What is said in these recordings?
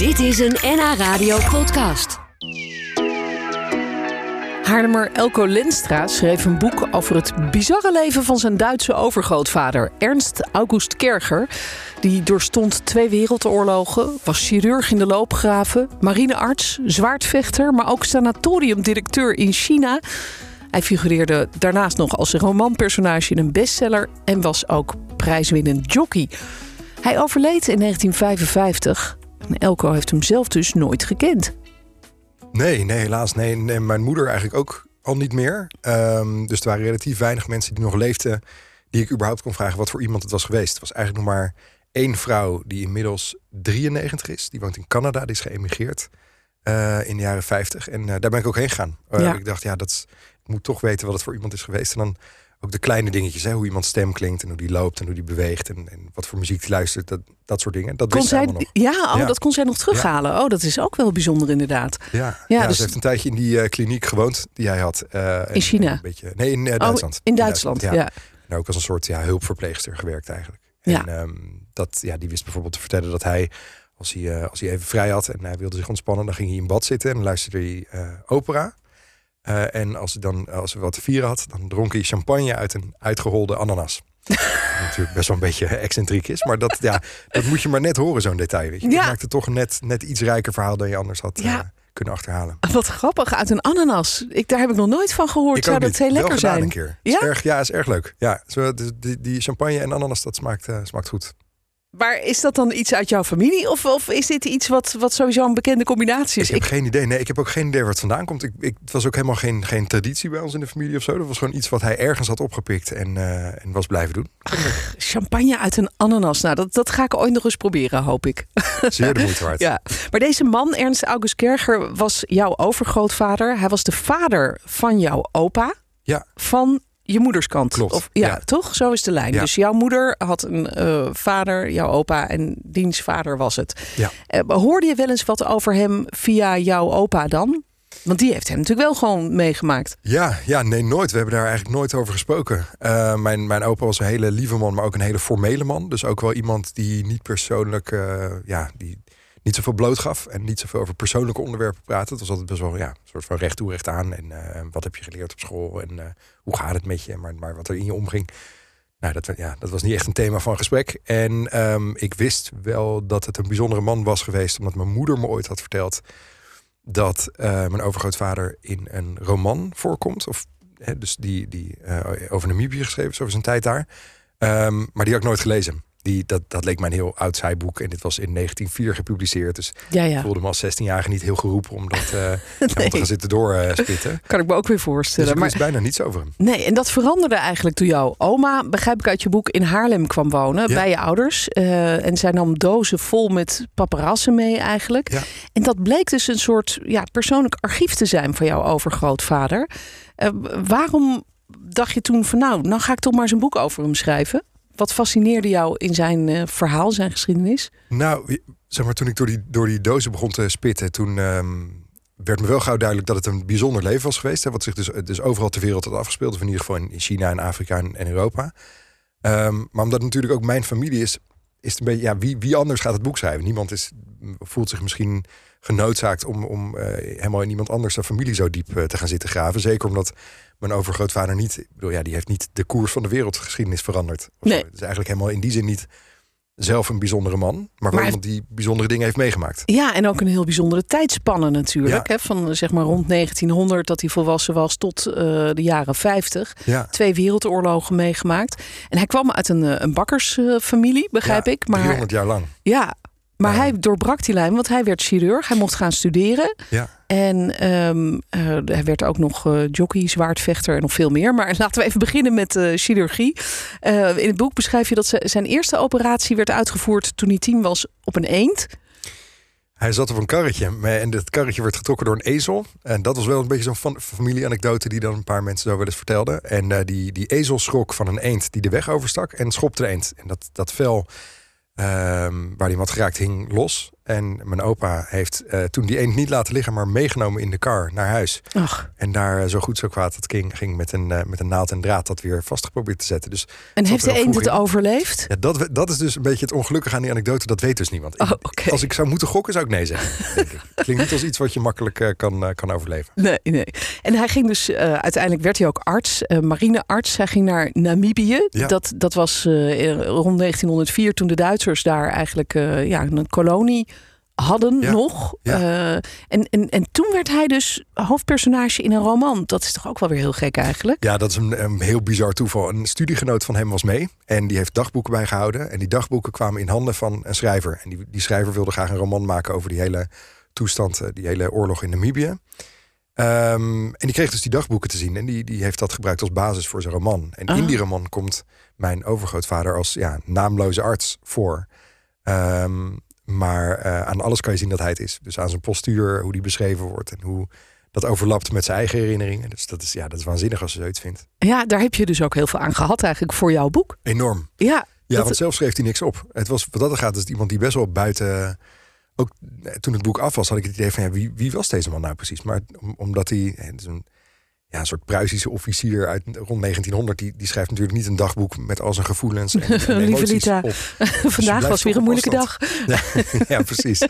Dit is een NH Radio podcast. Haarlemmer Elko Lenstra schreef een boek over het bizarre leven van zijn Duitse overgrootvader Ernst August Kerger. Die doorstond twee wereldoorlogen, was chirurg in de loopgraven, marinearts, zwaardvechter, maar ook sanatoriumdirecteur in China. Hij figureerde daarnaast nog als romanpersonage in een bestseller en was ook prijswinnend jockey. Hij overleed in 1955 en Elko heeft hem zelf dus nooit gekend. Nee, nee, helaas. Nee, nee mijn moeder eigenlijk ook al niet meer. Ehm, dus er waren relatief weinig mensen die nog leefden... die ik überhaupt kon vragen wat voor iemand het was geweest. Het was eigenlijk nog maar één vrouw die inmiddels 93 is. Die woont in Canada, die is geëmigreerd uh, in de jaren 50. En uh, daar ben ik ook heen gegaan. Uh, ja. Ik dacht, ja, dat is, ik moet toch weten wat het voor iemand is geweest. En dan ook de kleine dingetjes, hè, hoe iemand stem klinkt en hoe die loopt en hoe die beweegt en, en wat voor muziek die luistert, dat, dat soort dingen. Dat kon zij, nog. Ja, oh, dat kon zij nog terughalen. Oh, dat is ook wel bijzonder inderdaad. Ja, ja, dus... ze heeft een tijdje in die uh, kliniek gewoond die hij had. Uh, in China? Een beetje, nee, in uh, Duitsland. Oh, in Duitsland, ja. ja. En ook als een soort ja, hulpverpleegster gewerkt eigenlijk. Ja. En um, dat, ja, die wist bijvoorbeeld te vertellen dat hij als hij, als hij even vrij had en hij wilde zich ontspannen, dan ging hij in bad zitten en luisterde hij opera. Uh, en als, dan, als we wat te vieren had, dan dronk hij champagne uit een uitgeholde ananas. natuurlijk best wel een beetje excentriek is. Maar dat, ja, dat moet je maar net horen, zo'n detail. Weet je. Ja. Dat maakt het toch een net, net iets rijker verhaal dan je anders had ja. uh, kunnen achterhalen. Wat grappig, uit een ananas. Ik, daar heb ik nog nooit van gehoord. Ik Zou dat heel lekker zijn? een keer. Ja? Is erg, ja, is erg leuk. Ja, zo, die, die champagne en ananas, dat smaakt, uh, smaakt goed. Maar is dat dan iets uit jouw familie? Of, of is dit iets wat, wat sowieso een bekende combinatie is? Ik heb geen idee. Nee, ik heb ook geen idee waar het vandaan komt. Ik, ik, het was ook helemaal geen, geen traditie bij ons in de familie of zo. Dat was gewoon iets wat hij ergens had opgepikt en, uh, en was blijven doen. Ach, champagne uit een ananas. Nou, dat, dat ga ik ooit nog eens proberen, hoop ik. Zeer de moeite waard. ja. Maar deze man, Ernst August Kerger, was jouw overgrootvader. Hij was de vader van jouw opa. Ja. Van je moederskant. Klopt. Of, ja, toch? Zo is de lijn. Dus jouw moeder had een uh, vader, jouw opa en diens vader was het. Ja. Uh, hoorde je wel eens wat over hem via jouw opa dan? Want die heeft hem natuurlijk wel gewoon meegemaakt. Ja, ja, nee, nooit. We hebben daar eigenlijk nooit over gesproken. Uh, mijn, mijn opa was een hele lieve man, maar ook een hele formele man. Dus ook wel iemand die niet persoonlijk, ja, die niet zoveel bloot gaf en niet zoveel over persoonlijke onderwerpen praten. Het was altijd best wel ja, een soort van recht toe, recht aan. En uh, wat heb je geleerd op school en uh, hoe gaat het met je, maar, maar wat er in je omging. Nou, dat, ja, dat was niet echt een thema van gesprek. En um, ik wist wel dat het een bijzondere man was geweest, omdat mijn moeder me ooit had verteld dat uh, mijn overgrootvader in een roman voorkomt. Of, hè, dus die, die over Namibië geschreven is, over zijn tijd daar. Um, maar die had ik nooit gelezen. Die, dat, dat leek mij een heel oud zijboek. En dit was in 1904 gepubliceerd. Dus ja, ja. ik voelde me als 16-jarige niet heel geroepen om dat uh, nee. te gaan zitten doorspitten. Uh, kan ik me ook weer voorstellen. Dus maar bijna niets over hem. Nee, en dat veranderde eigenlijk toen jouw oma, begrijp ik uit je boek, in Haarlem kwam wonen ja. bij je ouders. Uh, en zij nam dozen vol met paparassen mee eigenlijk. En dat bleek dus een soort ja, persoonlijk archief te zijn van jouw overgrootvader. Waarom dacht je toen van nou, nou ga ik toch maar eens een boek over hem schrijven? Wat fascineerde jou in zijn uh, verhaal, zijn geschiedenis? Nou, zeg maar, toen ik door die, door die dozen begon te spitten, toen um, werd me wel gauw duidelijk dat het een bijzonder leven was geweest. Hè, wat zich dus, dus overal ter wereld had afgespeeld. Of in ieder geval in China en Afrika en, Europa. Um, maar omdat het natuurlijk ook mijn familie is, is het een beetje, ja, wie, wie anders gaat het boek schrijven? Niemand is, voelt zich misschien genoodzaakt om, om uh, helemaal in iemand anders zijn familie zo diep uh, te gaan zitten graven. Zeker omdat mijn overgrootvader niet, ik bedoel, ja, die heeft niet de koers van de wereldgeschiedenis veranderd. Nee. Is eigenlijk helemaal in die zin niet zelf een bijzondere man, maar, maar wel iemand die bijzondere dingen heeft meegemaakt. Ja, en ook een heel bijzondere tijdspanne natuurlijk. Ja. Hè? Van zeg maar rond 1900 dat hij volwassen was tot uh, de jaren 50. Ja. Twee wereldoorlogen meegemaakt. En hij kwam uit een, een bakkersfamilie, begrijp ja, ik. Maar 300 jaar lang. Ja, maar hij doorbrak die lijn, want hij werd chirurg. Hij mocht gaan studeren. Ja. En um, uh, hij werd ook nog uh, jockey, zwaardvechter en nog veel meer. Maar laten we even beginnen met uh, chirurgie. in het boek beschrijf je dat zijn eerste operatie werd uitgevoerd toen hij tien was op een eend. Hij zat op een karretje en dat karretje werd getrokken door een ezel. En dat was wel een beetje zo'n familieanekdote die dan een paar mensen zo wel eens vertelden. En die, die ezel schrok van een eend die de weg overstak en schopte de eend. En dat, dat vel waar hij wat geraakt hing los. En mijn opa heeft uh, toen die eend niet laten liggen, maar meegenomen in de kar naar huis. Ach. En daar zo goed zo kwaad het ging, ging met, een, uh, met een naald en draad dat weer vastgeprobeerd te zetten. Dus en heeft de eend het overleefd? Ja, dat, dat is dus een beetje het ongelukkige aan die anekdote. Dat weet dus niemand. Oh, okay. Als ik zou moeten gokken, zou ik nee zeggen. Denk ik. Klinkt niet als iets wat je makkelijk kan, kan overleven. Nee, nee. En hij ging dus, uiteindelijk werd hij ook arts, marinearts. Hij ging naar Namibië. Ja. Dat, dat was rond 1904 toen de Duitsers daar eigenlijk ja, een kolonie hadden Ja. nog. Ja. Eh, en, en, en toen werd hij dus hoofdpersonage in een roman. Dat is toch ook wel weer heel gek eigenlijk? Ja, dat is een, een heel bizar toeval. Een studiegenoot van hem was mee en die heeft dagboeken bijgehouden. En die dagboeken kwamen in handen van een schrijver. En die, die schrijver wilde graag een roman maken over die hele toestand, eh, die hele oorlog in Namibië. Ehm, en die kreeg dus die dagboeken te zien en die, die heeft dat gebruikt als basis voor zijn roman. En in Ah. die roman komt mijn overgrootvader als ja, naamloze arts voor. Ehm, maar eh, aan alles kan je zien dat hij het is. Dus aan zijn postuur, hoe die beschreven wordt en hoe dat overlapt met zijn eigen herinneringen. Dus dat is, ja, dat is waanzinnig als je zoiets vindt. Ja, daar heb je dus ook heel veel aan gehad eigenlijk voor jouw boek. Enorm. Ja, Ja, Dat- want zelf schreef hij niks op. Het was wat dat er gaat, is iemand die best wel buiten. Ook eh, toen het boek af was, had ik het idee van ja, wie, wie was deze man nou precies? Maar om- omdat hij een, ja, een soort Pruisische officier uit rond 1900, die, die schrijft natuurlijk niet een dagboek met al zijn gevoelens en, emoties Lita. op. vandaag was weer een moeilijke dag. Ja, ja, precies.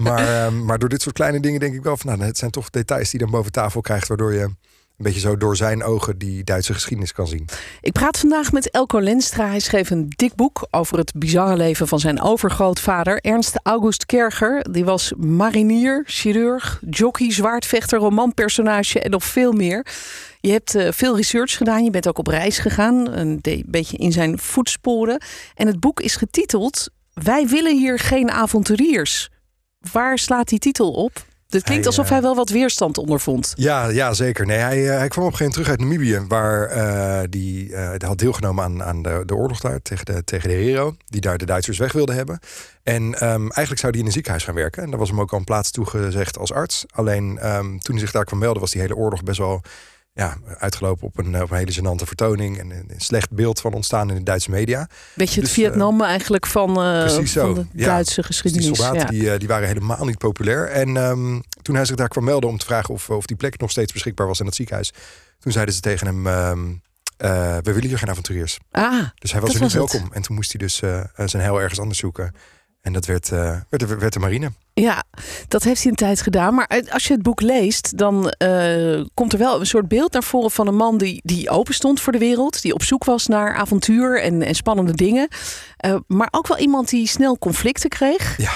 Maar, ehm, maar door dit soort kleine dingen denk ik wel van, nou, het zijn toch details die je dan boven tafel krijgt, waardoor je een beetje zo door zijn ogen die Duitse geschiedenis kan zien. Ik praat vandaag met Elko Lenstra. Hij schreef een dik boek over het bizarre leven van zijn overgrootvader, Ernst August Kerger. Die was marinier, chirurg, jockey, zwaardvechter, romanpersonage en nog veel meer. Je hebt eh, veel research gedaan. Je bent ook op reis gegaan, een beetje in zijn voetsporen. En het boek is getiteld Wij willen hier geen avonturiers. Waar slaat die titel op? Het klinkt Hij, alsof eh, hij wel wat weerstand ondervond. Ja, ja zeker. Nee, hij, eh, hij kwam op een gegeven moment terug uit Namibië, waar eh, die, die had deelgenomen aan, aan de, de oorlog daar tegen de, tegen de Hero, die daar de Duitsers weg wilden hebben. En ehm, eigenlijk zou hij in een ziekenhuis gaan werken. En daar was hem ook al een plaats toegezegd als arts. Alleen ehm, toen hij zich daar kwam melden, was die hele oorlog best wel ja, uitgelopen op een, op een hele gênante vertoning. En een, slecht beeld van ontstaan in de Duitse media. Beetje het Dus, Vietnam eigenlijk van, eh, zo, van de ja. Duitse Dus geschiedenis. die soldaten ja. die, eh, die waren helemaal niet populair. En ehm, toen hij zich daar kwam melden om te vragen of, of die plek nog steeds beschikbaar was in het ziekenhuis. Toen zeiden ze tegen hem, ehm, eh, we willen hier geen avonturiers. Ah, Dus hij was er niet het. welkom. En toen moest hij dus eh, eh, zijn heil ergens anders zoeken. En dat werd, eh, werd, de- werd de marine. ja, dat heeft hij een tijd gedaan. Maar uit- als je het boek leest, dan eh, komt er wel een soort beeld naar voren van een man die, die open stond voor de wereld. Die op zoek was naar avontuur en, en spannende dingen. Eh, maar ook wel iemand die snel conflicten kreeg. Ja.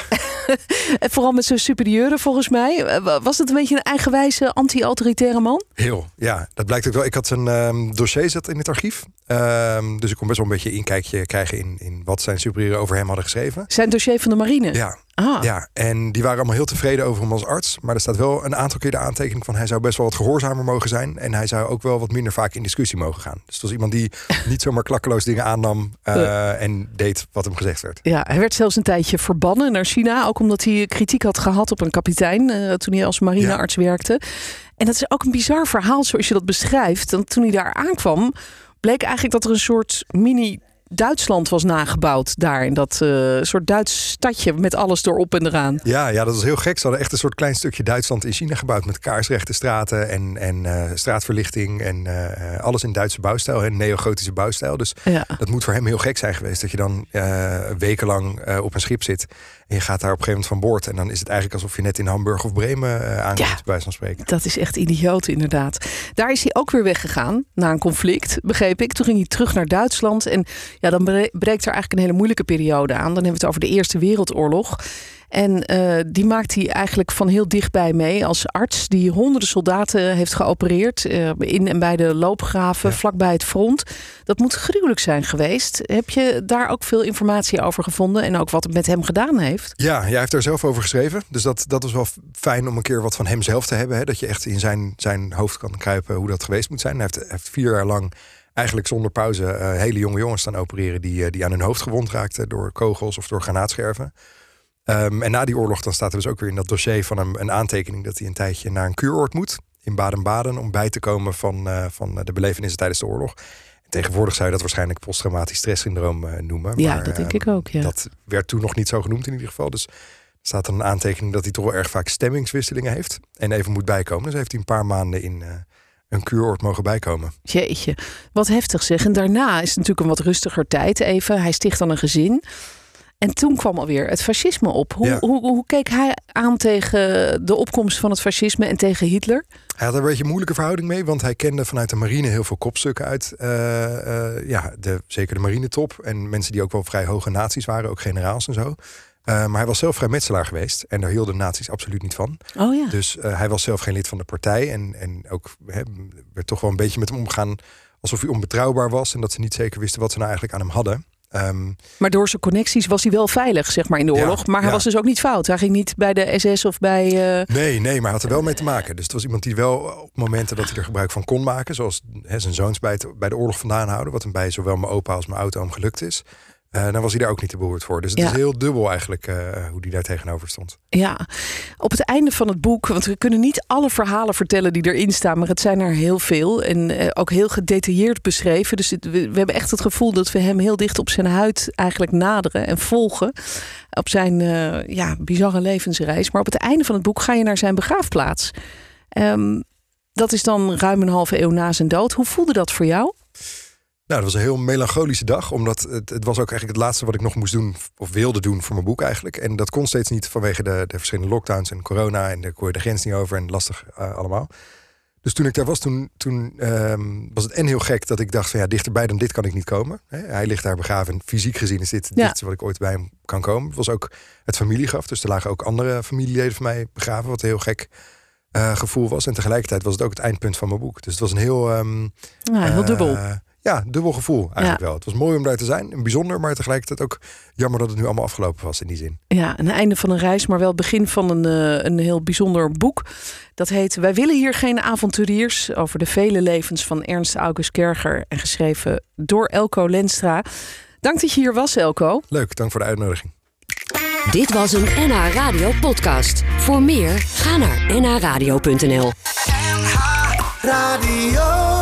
vooral met zijn superieuren volgens mij. Eh, wa- was het een beetje een eigenwijze anti-autoritaire man? Heel, ja. Dat blijkt ook wel. Ik had zijn ehm, dossier zat in het archief. Ehm, dus ik kon best wel een beetje inkijkje krijgen in, in wat zijn superieuren over hem hadden geschreven. Zijn dossier van de marine? Ja, Ah, ja, en die waren allemaal heel tevreden over hem als arts. Maar er staat wel een aantal keer de aantekening van... hij zou best wel wat gehoorzamer mogen zijn. En hij zou ook wel wat minder vaak in discussie mogen gaan. Dus het was iemand die niet zomaar klakkeloos dingen aannam... eh, en deed wat hem gezegd werd. Ja, hij werd zelfs een tijdje verbannen naar China. Ook omdat hij kritiek had gehad op een kapitein eh, toen hij als marinearts werkte. En dat is ook een bizar verhaal zoals je dat beschrijft. Want toen hij daar aankwam, bleek eigenlijk dat er een soort mini Duitsland was nagebouwd daar in dat eh, soort Duits stadje met alles erop en eraan. Ja, ja, dat was heel gek. Ze hadden echt een soort klein stukje Duitsland in China gebouwd... met kaarsrechte straten en, en eh, straatverlichting... en eh, alles in Duitse bouwstijl, en neogotische bouwstijl. Dus Ja. dat moet voor hem heel gek zijn geweest... dat je dan wekenlang op een schip zit... en je gaat daar op een gegeven moment van boord... en dan is het eigenlijk alsof je net in Hamburg of Bremen eh aankomt, Ja. bij van spreken. Dat is echt idioot, inderdaad. Daar is hij ook weer weggegaan na een conflict, begreep ik. Toen ging hij terug naar Duitsland. En ja, dan bre- breekt er eigenlijk een hele moeilijke periode aan. Dan hebben we het over de Eerste Wereldoorlog. En eh, die maakt hij eigenlijk van heel dichtbij mee als arts die honderden soldaten heeft geopereerd eh, in en bij de loopgraven, Ja. vlakbij het front. Dat moet gruwelijk zijn geweest. Heb je daar ook veel informatie over gevonden en ook wat het met hem gedaan heeft? Ja, jij heeft daar zelf over geschreven. Dus dat, dat was wel fijn om een keer wat van hem zelf te hebben. Hè? Dat je echt in zijn, zijn hoofd kan kruipen hoe dat geweest moet zijn. Hij heeft, hij heeft vier jaar lang eigenlijk zonder pauze eh, hele jonge jongens staan opereren... Die, eh, die aan hun hoofd gewond raakten door kogels of door granaatscherven. Ehm, en na die oorlog dan staat er dus ook weer in dat dossier van hem een aantekening... dat hij een tijdje naar een kuuroord moet in Baden-Baden... om bij te komen van, eh, van de belevenissen tijdens de oorlog. En tegenwoordig zou je dat waarschijnlijk posttraumatisch stresssyndroom eh, noemen. Ja, Maar, dat denk ehm, ik ook. Ja. dat werd toen nog niet zo genoemd in ieder geval. Dus staat er een aantekening dat hij toch wel erg vaak stemmingswisselingen heeft. En even moet bijkomen. Dus heeft hij een paar maanden in een kuuroord mogen bijkomen. Jeetje, wat heftig zeg. En daarna is het natuurlijk een wat rustiger tijd even. Hij sticht dan een gezin. En toen kwam alweer het fascisme op. Hoe, hoe, hoe, keek hij aan tegen de opkomst van het fascisme en tegen Hitler? Hij had er een beetje een moeilijke verhouding mee, want hij kende vanuit de marine heel veel kopstukken uit. Uh, uh, ja, de, zeker de marinetop. En mensen die ook wel vrij hoge naties waren, ook generaals en zo. Uh, maar hij was zelf vrijmetselaar geweest en daar hielden nazi's absoluut niet van. Oh ja. Dus hij was zelf geen lid van de partij en, en ook he, werd toch wel een beetje met hem omgaan alsof hij onbetrouwbaar was en dat ze niet zeker wisten wat ze nou eigenlijk aan hem hadden. Um, maar door zijn connecties was hij wel veilig, zeg maar, in de oorlog. Ja, maar hij ja. was dus ook niet fout. Hij ging niet bij de SS of bij. Uh... Nee, nee, maar hij had er wel mee te maken. Dus het was iemand die wel op momenten dat hij er gebruik van kon maken, zoals zijn zoons bij, het, bij de oorlog vandaan houden, wat hem bij zowel mijn opa als mijn oud-oom gelukt is. Uh, dan was hij daar ook niet te behoord voor. Dus het ja. is heel dubbel eigenlijk uh, hoe hij daar tegenover stond. Ja, op het einde van het boek, want we kunnen niet alle verhalen vertellen die erin staan, maar het zijn er heel veel en uh, ook heel gedetailleerd beschreven. Dus het, we, we, hebben echt het gevoel dat we hem heel dicht op zijn huid eigenlijk naderen en volgen op zijn ja, bizarre levensreis. Maar op het einde van het boek ga je naar zijn begraafplaats. Um, dat is dan ruim een halve eeuw na zijn dood. Hoe voelde dat voor jou? Nou, dat was een heel melancholische dag, omdat het, het, was ook eigenlijk het laatste wat ik nog moest doen, of wilde doen voor mijn boek eigenlijk. En dat kon steeds niet vanwege de, de verschillende lockdowns en corona en daar kon je de grens niet over en lastig uh, allemaal. Dus toen ik daar was, toen, toen um, was het en heel gek dat ik dacht van ja, dichterbij dan dit kan ik niet komen. He, hij ligt daar begraven en fysiek gezien is dit het ja. dichtste wat ik ooit bij hem kan komen. Het was ook het familiegraf, dus er lagen ook andere familieleden van mij begraven, wat een heel gek uh, gevoel was. En tegelijkertijd was het ook het eindpunt van mijn boek. Dus het was een heel... Um, ja, heel uh, dubbel ja, dubbel gevoel eigenlijk ja. wel. Het was mooi om daar te zijn, en bijzonder, maar tegelijkertijd ook jammer dat het nu allemaal afgelopen was in die zin. Ja, een einde van een reis, maar wel het begin van een, uh, een heel bijzonder boek. Dat heet Wij willen hier geen avonturiers over de vele levens van Ernst August Kerger en geschreven door Elko Lenstra. Dank dat je hier was, Elko. Leuk, dank voor de uitnodiging. Dit was een NH Radio podcast. Voor meer, ga naar nhradio.nl. NH Radio